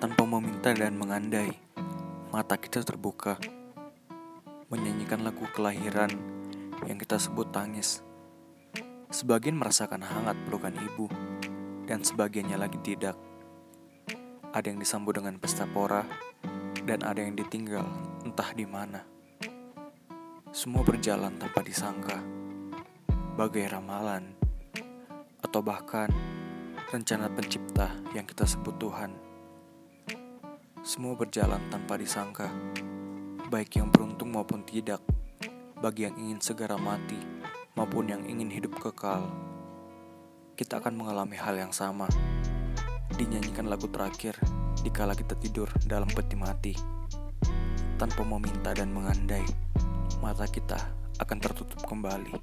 Tanpa meminta dan mengandai, mata kita terbuka. Menyanyikan lagu kelahiran yang kita sebut tangis. Sebagian merasakan hangat pelukan ibu, dan sebagiannya lagi tidak. Ada yang disambut dengan pesta pora, dan ada yang ditinggal entah di mana. Semua berjalan tanpa disangka, bagai ramalan, atau bahkan rencana pencipta yang kita sebut Tuhan. Semua berjalan tanpa disangka, baik yang beruntung maupun tidak, bagi yang ingin segera mati maupun yang ingin hidup kekal. Kita akan mengalami hal yang sama, dinyanyikan lagu terakhir dikala kita tidur dalam peti mati. Tanpa meminta dan mengandai, mata kita akan tertutup kembali.